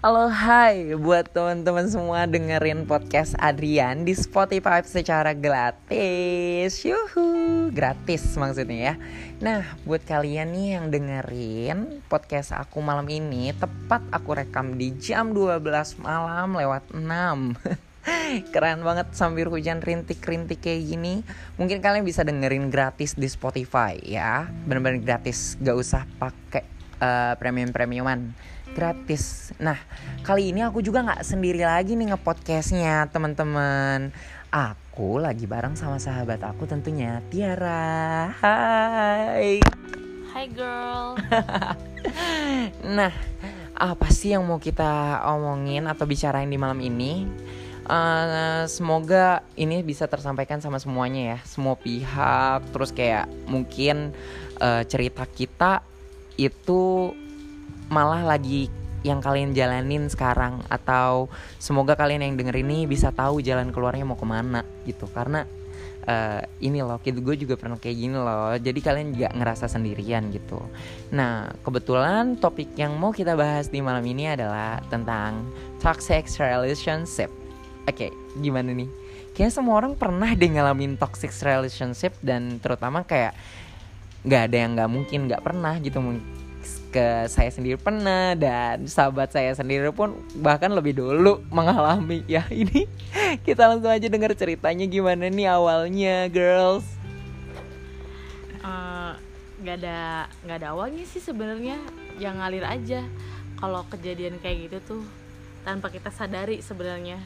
Halo hai buat teman-teman semua dengerin podcast Adrian di Spotify secara gratis. Yuhu, gratis maksudnya ya. Nah buat kalian nih yang dengerin podcast aku malam ini Tepat aku rekam di jam 12 malam lewat 6 Keren banget sambil hujan rintik-rintik kayak gini. Mungkin kalian bisa dengerin gratis di Spotify ya. Bener-bener gratis gak usah pakai uh, premium-premiuman gratis. Nah, kali ini aku juga nggak sendiri lagi nih ngepodcastnya teman-teman. Aku lagi bareng sama sahabat aku tentunya Tiara. Hai. Hai girl. nah, apa sih yang mau kita omongin atau bicarain di malam ini? Uh, semoga ini bisa tersampaikan sama semuanya ya, semua pihak. Terus kayak mungkin uh, cerita kita itu malah lagi yang kalian jalanin sekarang atau semoga kalian yang denger ini bisa tahu jalan keluarnya mau ke mana gitu. Karena uh, ini loh gitu gue juga pernah kayak gini loh jadi kalian nggak ngerasa sendirian gitu. Nah kebetulan topik yang mau kita bahas di malam ini adalah tentang toxic relationship. Oke okay, gimana nih? Kayaknya semua orang pernah deh ngalamin toxic relationship dan terutama kayak nggak ada yang nggak mungkin nggak pernah gitu ke saya sendiri pernah dan sahabat saya sendiri pun bahkan lebih dulu mengalami. Ya ini kita langsung aja dengar ceritanya gimana nih awalnya girls. Uh, nggak ada nggak ada awalnya sih sebenarnya. Yang ngalir aja. Kalau kejadian kayak gitu tuh tanpa kita sadari sebenarnya.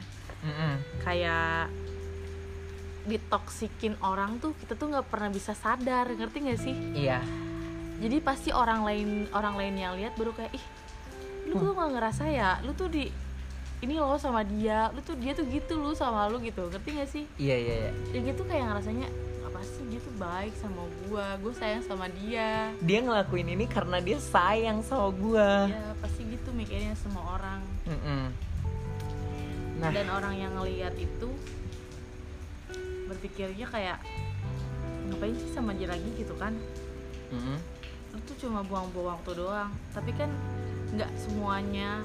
Mm -hmm. kayak ditoksikin orang tuh kita tuh nggak pernah bisa sadar ngerti nggak sih? Iya jadi pasti orang lain orang lain yang lihat baru kayak ih lu tuh nggak ngerasa ya? Lu tuh di ini lo sama dia. Lu tuh dia tuh gitu lu sama lu gitu. Ngerti gak sih? Iya iya iya. Ya gitu kayak ngerasanya apa sih dia tuh baik sama gua? Gue sayang sama dia. Dia ngelakuin ini karena dia sayang sama gua. Ya pasti gitu mikirnya semua orang. Mm -mm. Nah. dan orang yang ngelihat itu berpikirnya kayak ngapain sih sama dia lagi? gitu kan. Mm -hmm itu cuma buang-buang waktu doang. Tapi kan nggak semuanya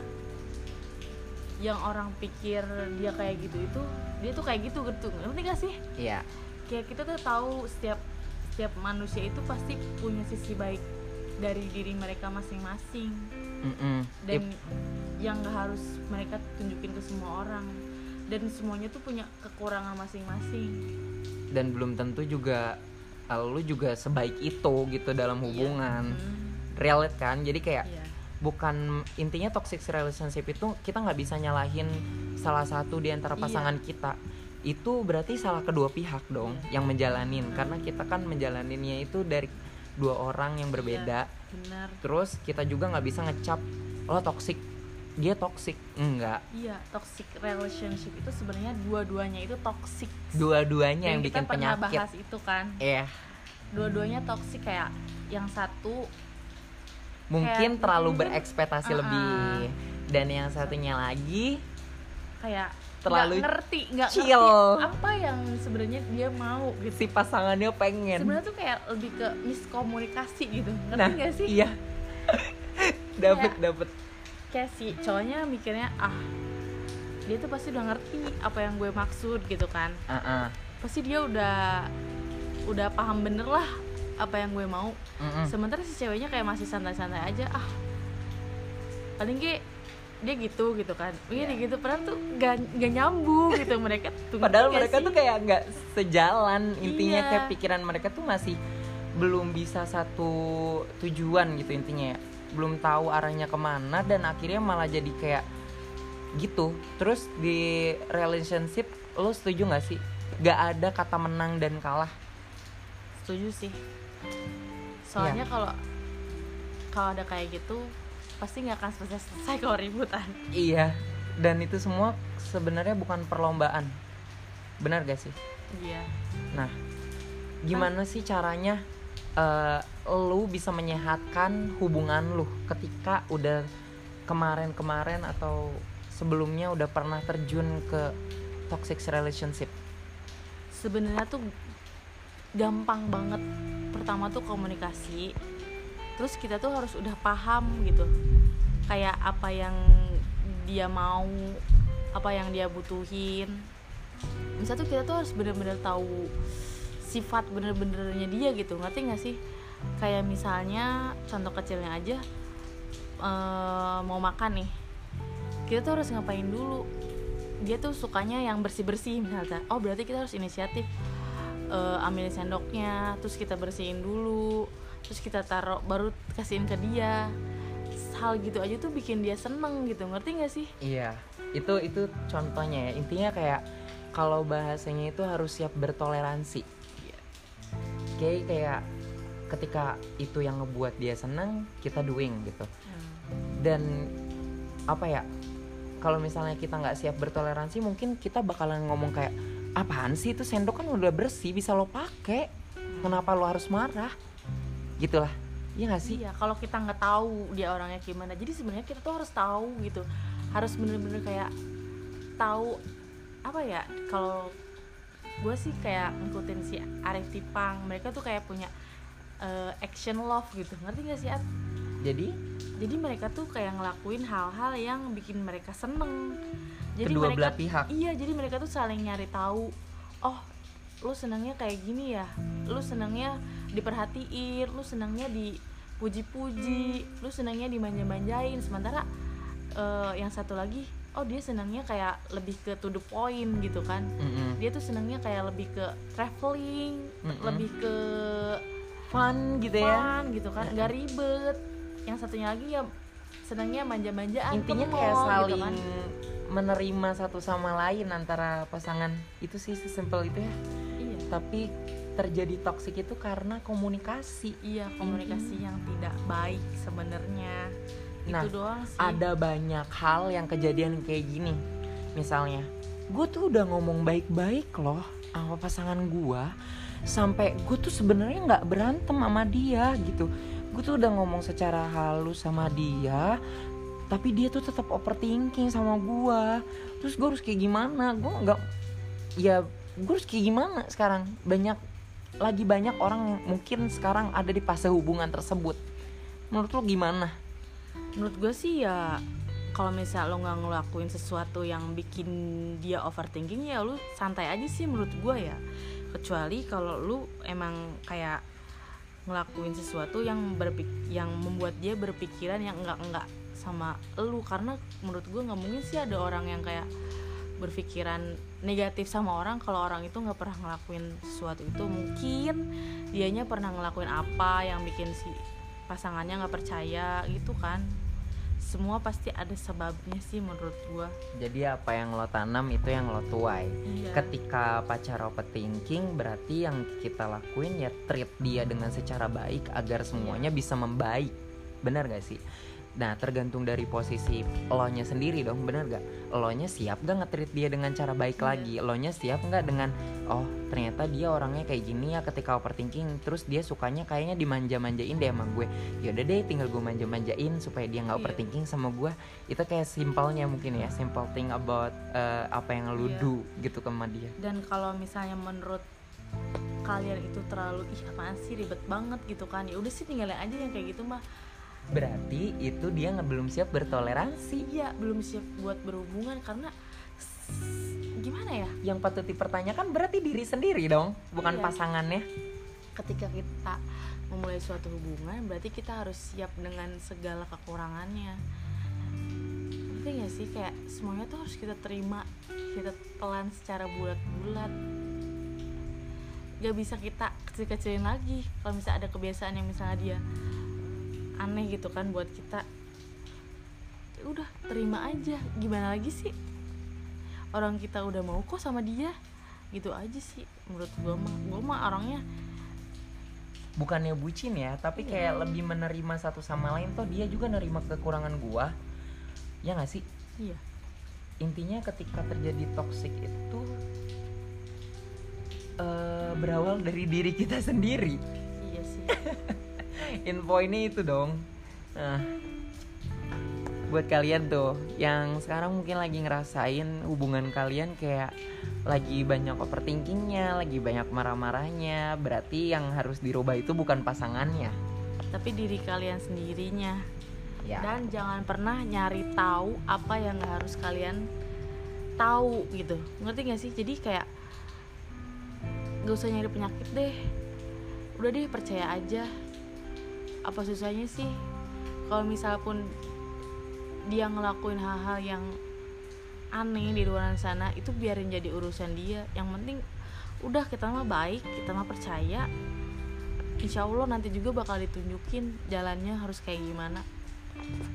yang orang pikir dia kayak gitu itu dia tuh kayak gitu gitu. Ngerti gak sih? Iya. Kayak kita tuh tahu setiap setiap manusia itu pasti punya sisi baik dari diri mereka masing-masing. Mm -mm. dan yep. yang gak harus mereka tunjukin ke semua orang. Dan semuanya tuh punya kekurangan masing-masing. Dan belum tentu juga lu juga sebaik itu gitu dalam iya. hubungan yeah. realit kan jadi kayak yeah. bukan intinya toxic relationship itu kita nggak bisa nyalahin salah satu di antara iya. pasangan yeah. kita itu berarti salah kedua pihak dong yeah. yang menjalanin hmm. karena kita kan menjalaninnya itu dari dua orang yang berbeda yeah, benar. terus kita juga nggak bisa ngecap lo toxic dia toxic. Enggak. Iya toxic relationship itu sebenarnya dua-duanya itu toxic. Dua-duanya yang bikin kita penyakit. bahas itu kan. Iya. Yeah. dua-duanya toxic kayak yang satu mungkin kayak terlalu berekspektasi uh -uh. lebih. Dan yang satunya lagi kayak terlalu gak ngerti nggak ngerti apa yang sebenarnya dia mau gitu. Si pasangannya pengen. Sebenarnya tuh kayak lebih ke miskomunikasi gitu. Ngerti nah, gak sih? iya. Dapet dapet kayak si cowoknya mikirnya ah dia tuh pasti udah ngerti apa yang gue maksud gitu kan uh -uh. pasti dia udah udah paham bener lah apa yang gue mau uh -uh. sementara si ceweknya kayak masih santai-santai aja ah paling kayak dia gitu gitu kan iya yeah. gitu padahal tuh gak, gak nyambung gitu mereka tuh padahal mereka sih? tuh kayak nggak sejalan intinya iya. kayak pikiran mereka tuh masih belum bisa satu tujuan gitu intinya ya belum tahu arahnya ke mana dan akhirnya malah jadi kayak gitu. Terus di relationship lo setuju nggak sih? Gak ada kata menang dan kalah. Setuju sih. Soalnya yeah. kalau kalau ada kayak gitu pasti nggak akan selesai selesai kalau ributan. Iya. Dan itu semua sebenarnya bukan perlombaan. Benar gak sih? Iya. Nah gimana ah. sih caranya uh, lu bisa menyehatkan hubungan lu ketika udah kemarin-kemarin atau sebelumnya udah pernah terjun ke toxic relationship? Sebenarnya tuh gampang banget. Pertama tuh komunikasi. Terus kita tuh harus udah paham gitu. Kayak apa yang dia mau apa yang dia butuhin misal tuh kita tuh harus bener-bener tahu sifat bener-benernya dia gitu ngerti gak sih? Kayak misalnya contoh kecilnya aja uh, mau makan nih kita tuh harus ngapain dulu? Dia tuh sukanya yang bersih bersih misalnya. Oh berarti kita harus inisiatif uh, ambil sendoknya terus kita bersihin dulu terus kita taruh baru kasihin ke dia. Hal gitu aja tuh bikin dia seneng gitu ngerti gak sih? Iya itu itu contohnya ya. Intinya kayak kalau bahasanya itu harus siap bertoleransi kayak kayak ketika itu yang ngebuat dia seneng kita doing gitu hmm. dan apa ya kalau misalnya kita nggak siap bertoleransi mungkin kita bakalan ngomong kayak apaan sih itu sendok kan udah bersih bisa lo pakai kenapa lo harus marah gitulah Iya gak sih? Iya, kalau kita nggak tahu dia orangnya gimana. Jadi sebenarnya kita tuh harus tahu gitu. Harus bener-bener kayak tahu apa ya? Kalau gue sih kayak ngikutin si Arif Tipang. Mereka tuh kayak punya uh, action love gitu. Ngerti gak sih, At? Jadi? Jadi mereka tuh kayak ngelakuin hal-hal yang bikin mereka seneng. Jadi Kedua mereka, belah pihak. Iya, jadi mereka tuh saling nyari tahu. Oh, lu senangnya kayak gini ya lu senangnya diperhatiin lu senangnya dipuji-puji lu senangnya dimanja-manjain sementara uh, yang satu lagi oh dia senangnya kayak lebih ke to the point gitu kan. Mm-hmm. dia tuh senangnya kayak lebih ke traveling mm-hmm. lebih ke fun gitu ya. Fun gitu kan nggak ribet. Yang satunya lagi ya senangnya manja-manjaan intinya kayak saling gitu kan. menerima satu sama lain antara pasangan. Itu sih sesimpel itu ya. Tapi terjadi toksik itu karena komunikasi. Iya komunikasi hmm. yang tidak baik sebenarnya nah, itu doang sih. ada banyak hal yang kejadian kayak gini. Misalnya gue tuh udah ngomong baik-baik loh sama pasangan gue sampai gue tuh sebenarnya nggak berantem sama dia gitu. Gue tuh udah ngomong secara halus sama dia tapi dia tuh tetap overthinking sama gue terus gue harus kayak gimana? Gue nggak ya gue harus kayak gimana sekarang? Banyak lagi banyak orang mungkin sekarang ada di fase hubungan tersebut. Menurut lo gimana menurut gue sih ya kalau misal lo nggak ngelakuin sesuatu yang bikin dia overthinking ya lo santai aja sih menurut gue ya. Kecuali kalau lo emang kayak ngelakuin sesuatu yang berpik yang membuat dia berpikiran yang enggak enggak sama lu karena menurut gue nggak mungkin sih ada orang yang kayak berpikiran negatif sama orang kalau orang itu nggak pernah ngelakuin sesuatu itu. Mungkin dianya pernah ngelakuin apa yang bikin si pasangannya nggak percaya gitu kan. Semua pasti ada sebabnya sih menurut gua. Jadi apa yang lo tanam itu yang lo tuai. Iya. ketika pacar overthinking berarti yang kita lakuin ya treat dia dengan secara baik agar semuanya bisa membaik. Benar gak sih Nah tergantung dari posisi lo nya sendiri dong bener gak? Lo nya siap gak ngetrit dia dengan cara baik yeah. lagi? Lo nya siap gak dengan oh ternyata dia orangnya kayak gini ya ketika overthinking Terus dia sukanya kayaknya dimanja-manjain deh sama gue Yaudah deh tinggal gue manja-manjain supaya dia gak yeah. overthinking sama gue Itu kayak simpelnya mungkin ya Simple thing about uh, apa yang lo yeah. do gitu sama dia Dan kalau misalnya menurut kalian itu terlalu ih apaan sih ribet banget gitu kan ya udah sih tinggalin aja yang kayak gitu mah berarti itu dia nggak belum siap bertoleransi. Ya belum siap buat berhubungan karena gimana ya? Yang patut dipertanyakan berarti diri sendiri dong bukan iya. pasangannya. Ketika kita memulai suatu hubungan berarti kita harus siap dengan segala kekurangannya. Ngerti gak sih? Kayak semuanya tuh harus kita terima kita telan secara bulat-bulat. Gak bisa kita kecil-kecilin lagi kalau misalnya ada kebiasaan yang misalnya dia aneh gitu kan buat kita. Ya udah terima aja. Gimana lagi sih? Orang kita udah mau kok sama dia. Gitu aja sih menurut gue mah. Gue mah orangnya bukannya bucin ya tapi iya. kayak lebih menerima satu sama lain toh dia juga nerima kekurangan gue ya gak sih? Iya. Intinya ketika terjadi toxic itu uh, berawal dari diri kita sendiri. Iya sih info ini itu dong. Nah buat kalian tuh yang sekarang mungkin lagi ngerasain hubungan kalian kayak lagi banyak overthinkingnya, lagi banyak marah-marahnya, berarti yang harus dirubah itu bukan pasangannya, tapi diri kalian sendirinya. ya. dan jangan pernah nyari tahu apa yang nggak harus kalian tahu gitu. Ngerti gak sih? Jadi kayak gak usah nyari penyakit deh. Udah deh percaya aja apa susahnya sih? Kalau misal pun dia ngelakuin hal-hal yang aneh di luar sana itu biarin jadi urusan dia. Yang penting udah kita mah baik kita mah percaya. Insya Allah nanti juga bakal ditunjukin jalannya harus kayak gimana.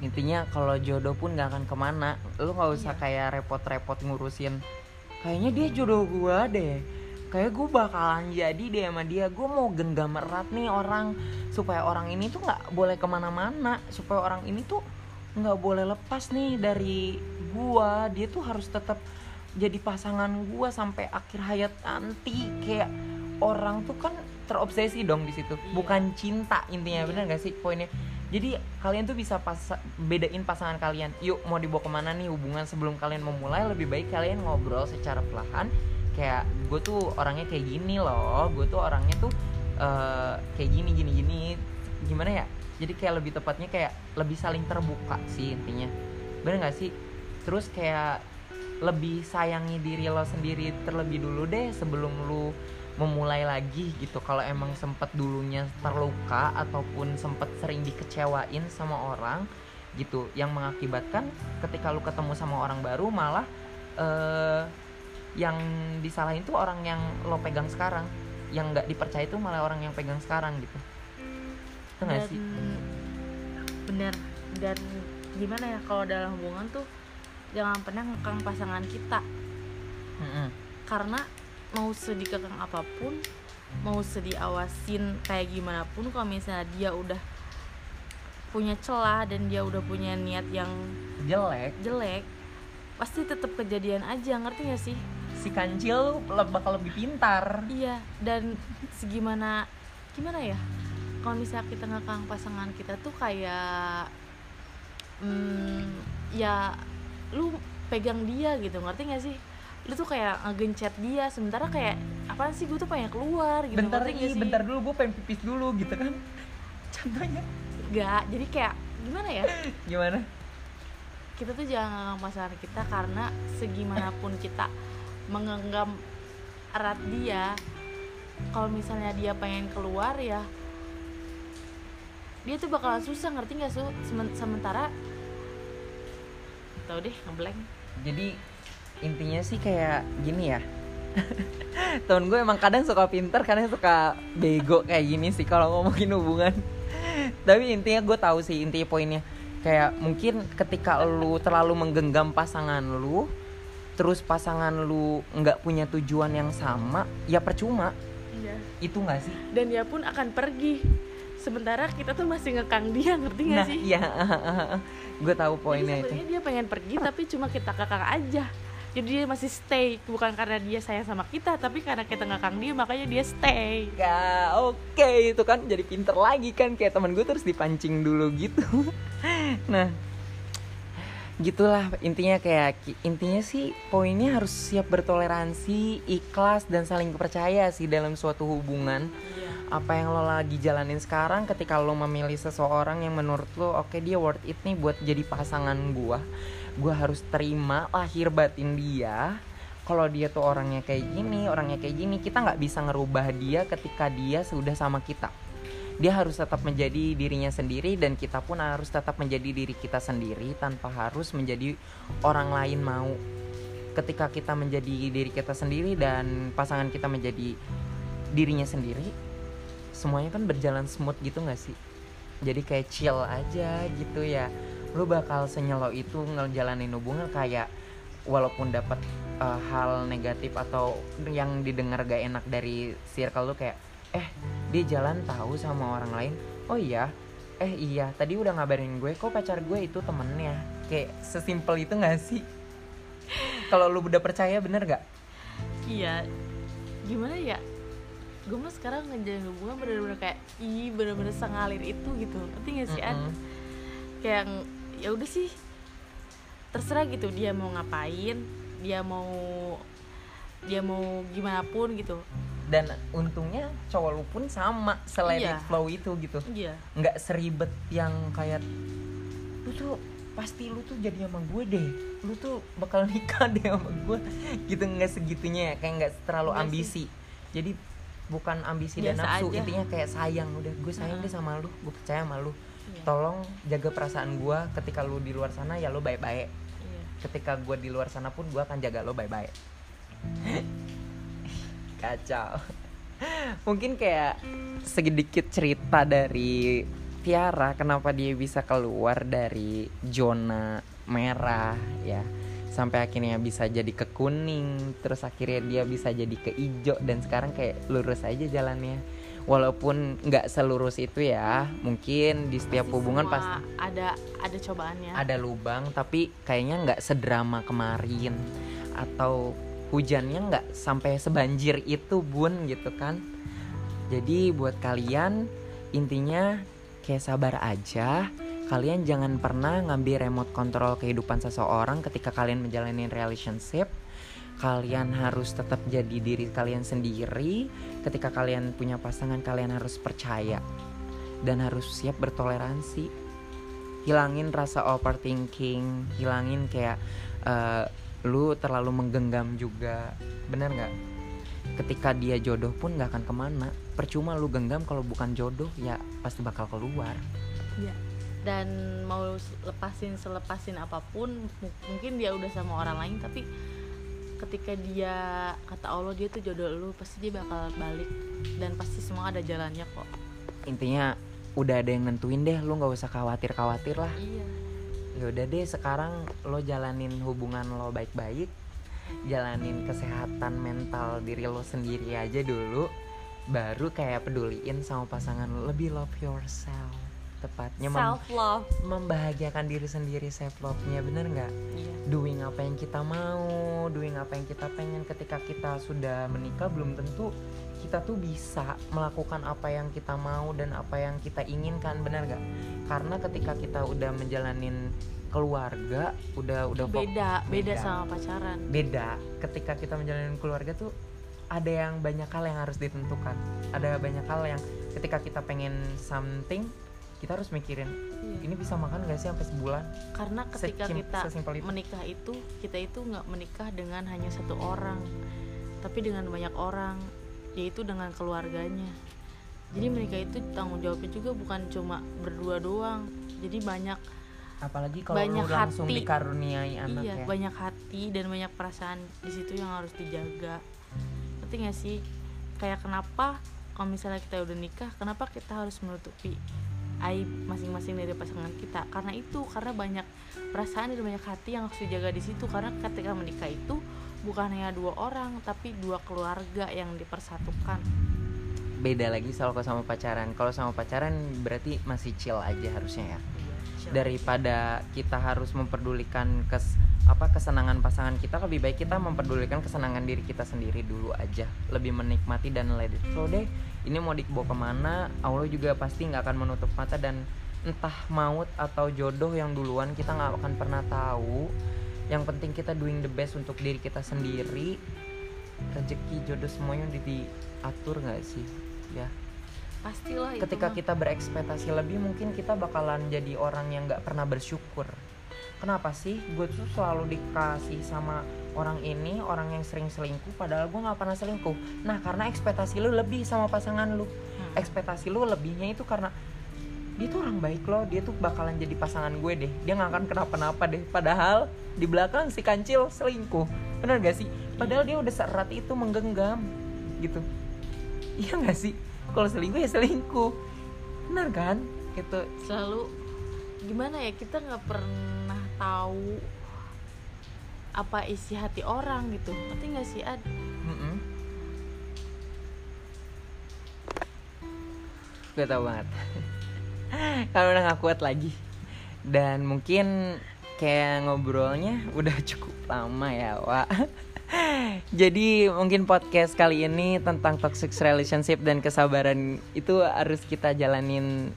Intinya kalau jodoh pun gak akan ke mana. Lu nggak usah iya. kayak repot-repot ngurusin kayaknya dia jodoh gua deh kayak gue bakalan jadi deh sama dia. Gue mau genggam erat nih orang supaya orang ini tuh nggak boleh ke mana-mana. Supaya orang ini tuh nggak boleh lepas nih dari gue dia tuh harus tetap jadi pasangan gue sampai akhir hayat nanti. Kayak orang tuh kan terobsesi dong di situ. Iya. bukan cinta intinya iya. bener gak sih poinnya? Jadi kalian tuh bisa pas bedain pasangan kalian. Yuk mau dibawa ke mana nih? Hubungan sebelum kalian memulai lebih baik kalian ngobrol secara perlahan kayak gue tuh orangnya kayak gini loh gue tuh orangnya tuh uh, kayak gini gini gini. Gimana ya? Jadi kayak lebih tepatnya kayak lebih saling terbuka sih intinya. Bener gak sih? Terus kayak lebih sayangi diri lo sendiri terlebih dulu deh sebelum lu memulai lagi gitu. Kalau emang sempet dulunya terluka ataupun sempet sering dikecewain sama orang gitu yang mengakibatkan ketika lu ketemu sama orang baru malah uh, yang disalahin tuh orang yang lo pegang sekarang. Yang nggak dipercaya itu malah orang yang pegang sekarang gitu. Itu nggak sih? bener. Dan gimana ya kalau dalam hubungan tuh jangan pernah ngekang pasangan kita. Mm-hmm. karena mau sedih kekang apa pun mau sedih awasin kayak gimana pun kalau misalnya dia udah punya celah dan dia udah punya niat yang jelek. jelek pasti tetap kejadian aja ngerti gak sih si kancil bakal lebih pintar. Iya dan segimana gimana ya? Kalau misalnya kita ngekang pasangan kita tuh kayak hmm, ya lu pegang dia gitu ngerti gak sih? Lu tuh kayak ngegencet dia sementara kayak apa sih gue tuh pengen keluar gitu bentar ini bentar dulu gue pengen pipis dulu gitu kan. Contohnya. Gak jadi kayak gimana ya? Gimana? Kita tuh jangan ngekang pasangan kita karena segimanapun kita mengenggam erat dia. Kalau misalnya dia pengen keluar ya dia tuh bakalan susah ngerti nggak su? Sementara tau deh ngeblank. Jadi intinya sih kayak gini ya. Tahun gue emang kadang suka pinter kadang suka bego kayak gini sih kalau ngomongin hubungan. Tapi intinya gue tahu sih intinya poinnya. Kayak mungkin ketika lu terlalu menggenggam pasangan lu terus pasangan lu nggak punya tujuan yang sama ya percuma. Iya. itu nggak sih? Dan dia pun akan pergi. Sementara kita tuh masih ngekang dia ngerti nggak nah, sih? iya. Gue tahu poinnya Jadi itu dia pengen pergi tapi cuma kita kakak aja. Jadi dia masih stay bukan karena dia sayang sama kita tapi karena kita ngekang dia makanya dia stay. Ya oke. Okay. itu kan jadi pinter lagi kan kayak teman gue terus dipancing dulu gitu. Nah gitulah intinya kayak intinya sih poinnya harus siap bertoleransi ikhlas dan saling percaya sih dalam suatu hubungan. Yeah. apa yang lo lagi jalanin sekarang ketika lo memilih seseorang yang menurut lo oke okay, dia worth it nih buat jadi pasangan gua. Gua harus terima lahir batin dia. Kalau dia tuh orangnya kayak gini orangnya kayak gini kita nggak bisa ngerubah dia ketika dia sudah sama kita dia harus tetap menjadi dirinya sendiri dan kita pun harus tetap menjadi diri kita sendiri tanpa harus menjadi orang lain mau. Ketika kita menjadi diri kita sendiri dan pasangan kita menjadi dirinya sendiri semuanya kan berjalan smooth gitu gak sih? Jadi kayak chill aja gitu ya. Lu bakal senyelo itu ngejalanin hubungan kayak walaupun dapat uh, hal negatif atau yang didengar gak enak dari circle lu kayak eh dia jalan tahu sama orang lain oh iya eh iya tadi udah ngabarin gue kok pacar gue itu temennya. Kayak sesimpel itu gak sih? Kalau lu udah percaya bener gak iya. Gimana ya? Gue mah sekarang ngejalan hubungan bener-bener kayak ih bener-bener sengalir itu gitu. Ngerti gak sih mm -hmm. An kayak ya udah sih terserah gitu dia mau ngapain dia mau dia mau gimana pun gitu dan untungnya cowok lu pun sama selain iya. flow itu gitu iya. nggak seribet yang kayak lu tuh pasti lu tuh jadi sama gue deh lu tuh bakal nikah deh sama gue gitu nggak segitunya ya kayak nggak terlalu Enggak ambisi sih. jadi bukan ambisi Biasa dan nafsu aja. intinya kayak sayang udah gue sayang deh sama lu gue percaya sama lu iya. tolong jaga perasaan gue ketika lu di luar sana ya lu baik-baik iya. ketika gue di luar sana pun gue akan jaga lu baik-baik kacau. Mungkin kayak sedikit cerita dari Tiara kenapa dia bisa keluar dari zona merah ya. Sampai akhirnya bisa jadi ke kuning terus akhirnya dia bisa jadi ke hijau dan sekarang kayak lurus aja jalannya. Walaupun nggak selurus itu ya mungkin di setiap Masih hubungan pasti ada ada cobaannya. Ada lubang tapi kayaknya nggak sedrama kemarin. Atau hujannya nggak sampai sebanjir itu bun gitu kan. Jadi buat kalian intinya kayak sabar aja. Kalian jangan pernah ngambil remote control kehidupan seseorang ketika kalian menjalani relationship. Kalian harus tetap jadi diri kalian sendiri ketika kalian punya pasangan kalian harus percaya dan harus siap bertoleransi. Hilangin rasa overthinking hilangin kayak uh, lu terlalu menggenggam juga. Bener nggak? Ketika dia jodoh pun nggak akan ke mana. Percuma lu genggam kalau bukan jodoh ya pasti bakal keluar. Ya. dan mau lepasin selepasin apa pun mungkin dia udah sama orang lain tapi ketika dia kata Allah dia tuh jodoh lu pasti dia bakal balik. Dan pasti semua ada jalannya kok. Intinya udah ada yang nentuin deh lu nggak usah khawatir khawatir lah. Iya ya udah deh sekarang lo jalanin hubungan lo baik-baik jalanin kesehatan mental diri lo sendiri aja dulu baru kayak peduliin sama pasangan lo lebih love yourself tepatnya self love mem membahagiakan diri sendiri self love nya bener nggak yeah. doing apa yang kita mau doing apa yang kita pengen ketika kita sudah menikah belum tentu kita tuh bisa melakukan apa yang kita mau dan apa yang kita inginkan benar nggak? Karena ketika kita udah menjalanin keluarga udah udah beda, beda beda. sama pacaran. Beda. Ketika kita menjalani keluarga tuh ada yang banyak hal yang harus ditentukan. Ada banyak hal yang ketika kita pengen something kita harus mikirin iya. ini bisa makan gak sih sampai sebulan? Karena ketika Sesim, kita itu. menikah itu kita itu nggak menikah dengan hanya satu orang tapi dengan banyak orang yaitu dengan keluarganya. Jadi menikah itu tanggung jawabnya juga bukan cuma berdua doang. Jadi banyak apalagi kalau banyak lu langsung hati. dikaruniai anak iya, ya banyak hati dan banyak perasaan di situ yang harus dijaga. Ngerti gak sih? Kayak kenapa kalau misalnya kita udah nikah kenapa kita harus menutupi aib masing-masing dari pasangan kita? Karena itu karena banyak perasaan dan banyak hati yang harus dijaga di situ. Karena ketika menikah itu bukan hanya dua orang tapi dua keluarga yang dipersatukan. Beda lagi soal sama pacaran. Kalau sama pacaran berarti masih chill aja harusnya ya? Daripada kita harus memperdulikan kes apa kesenangan pasangan kita lebih baik kita memperdulikan kesenangan diri kita sendiri dulu aja. Lebih menikmati dan let it flow deh. Ini mau dibawa ke mana Allah juga pasti nggak akan menutup mata dan entah maut atau jodoh yang duluan kita nggak akan pernah tahu yang penting kita doing the best untuk diri kita sendiri. Rezeki jodoh semuanya diatur nggak sih? Ya. Pastilah ketika itu kita berekspektasi lebih mungkin kita bakalan jadi orang yang nggak pernah bersyukur. Kenapa sih? Gue tuh selalu dikasih sama orang ini orang yang sering selingkuh padahal gue nggak pernah selingkuh. Nah karena ekspektasi lu lebih sama pasangan lu. Hmm. ekspektasi lu lebihnya itu karena dia tuh orang baik loh dia tuh bakalan jadi pasangan gue deh. Dia nggak akan kenapa-napa deh. Padahal di belakang si kancil selingkuh. Bener gak sih? Padahal dia udah serat itu menggenggam gitu. Iya gak sih? Kalau selingkuh ya selingkuh. Benar kan? Gitu. Selalu gimana ya kita nggak pernah tahu apa isi hati orang gitu. Ngerti nggak sih ad? Mm -mm. gue tau banget kalau udah gak kuat lagi. Dan mungkin kayak ngobrolnya udah cukup lama ya Wak. Jadi mungkin podcast kali ini tentang toxic relationship dan kesabaran itu harus kita jalanin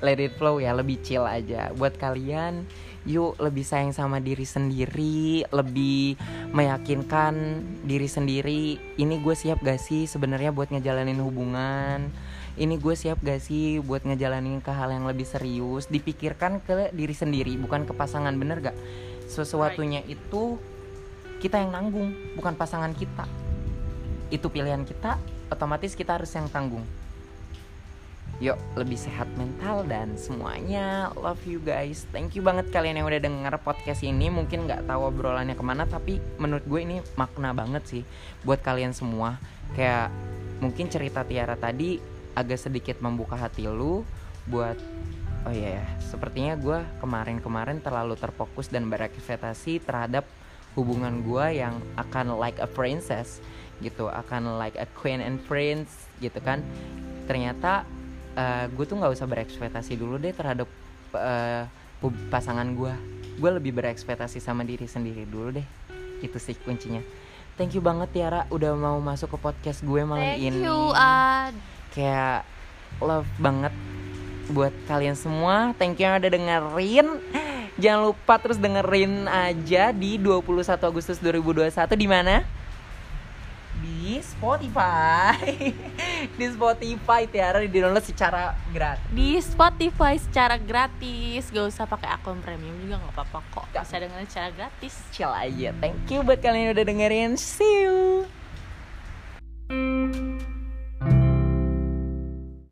let it flow ya lebih chill aja. Buat kalian yuk lebih sayang sama diri sendiri lebih meyakinkan diri sendiri. Ini gue siap gak sih sebenarnya buat ngejalanin hubungan ini gue siap gak sih buat ngejalanin ke hal yang lebih serius? Dipikirkan ke diri sendiri bukan ke pasangan bener gak? Sesuatunya itu kita yang nanggung bukan pasangan kita. Itu pilihan kita otomatis kita harus yang tanggung. Yuk lebih sehat mental dan semuanya. Love you guys. Thank you banget kalian yang udah denger podcast ini. Mungkin nggak tahu obrolannya ke mana tapi menurut gue ini makna banget sih buat kalian semua. Kayak mungkin cerita Tiara tadi agak sedikit membuka hati lu buat oh iya ya sepertinya gue kemarin-kemarin terlalu terfokus dan berekspektasi terhadap hubungan gue yang akan like a princess gitu akan like a queen and prince gitu kan. Ternyata uh, gue tuh nggak usah berekspektasi dulu deh terhadap uh, pasangan gue gue lebih berekspektasi sama diri sendiri dulu deh. Itu sih kuncinya. Thank you banget Tiara udah mau masuk ke podcast gue malam thank ini. You, Ad. Kayak love banget buat kalian semua. Thank you yang udah dengerin. Jangan lupa terus dengerin aja di 21 Agustus 2021 di mana? Di Spotify. Di Spotify Tiara. Di download secara gratis. Di Spotify secara gratis. Gak usah pakai akun premium juga nggak apa-apa kok. Bisa dengerin secara gratis. Chill aja. Thank you buat kalian yang udah dengerin. See you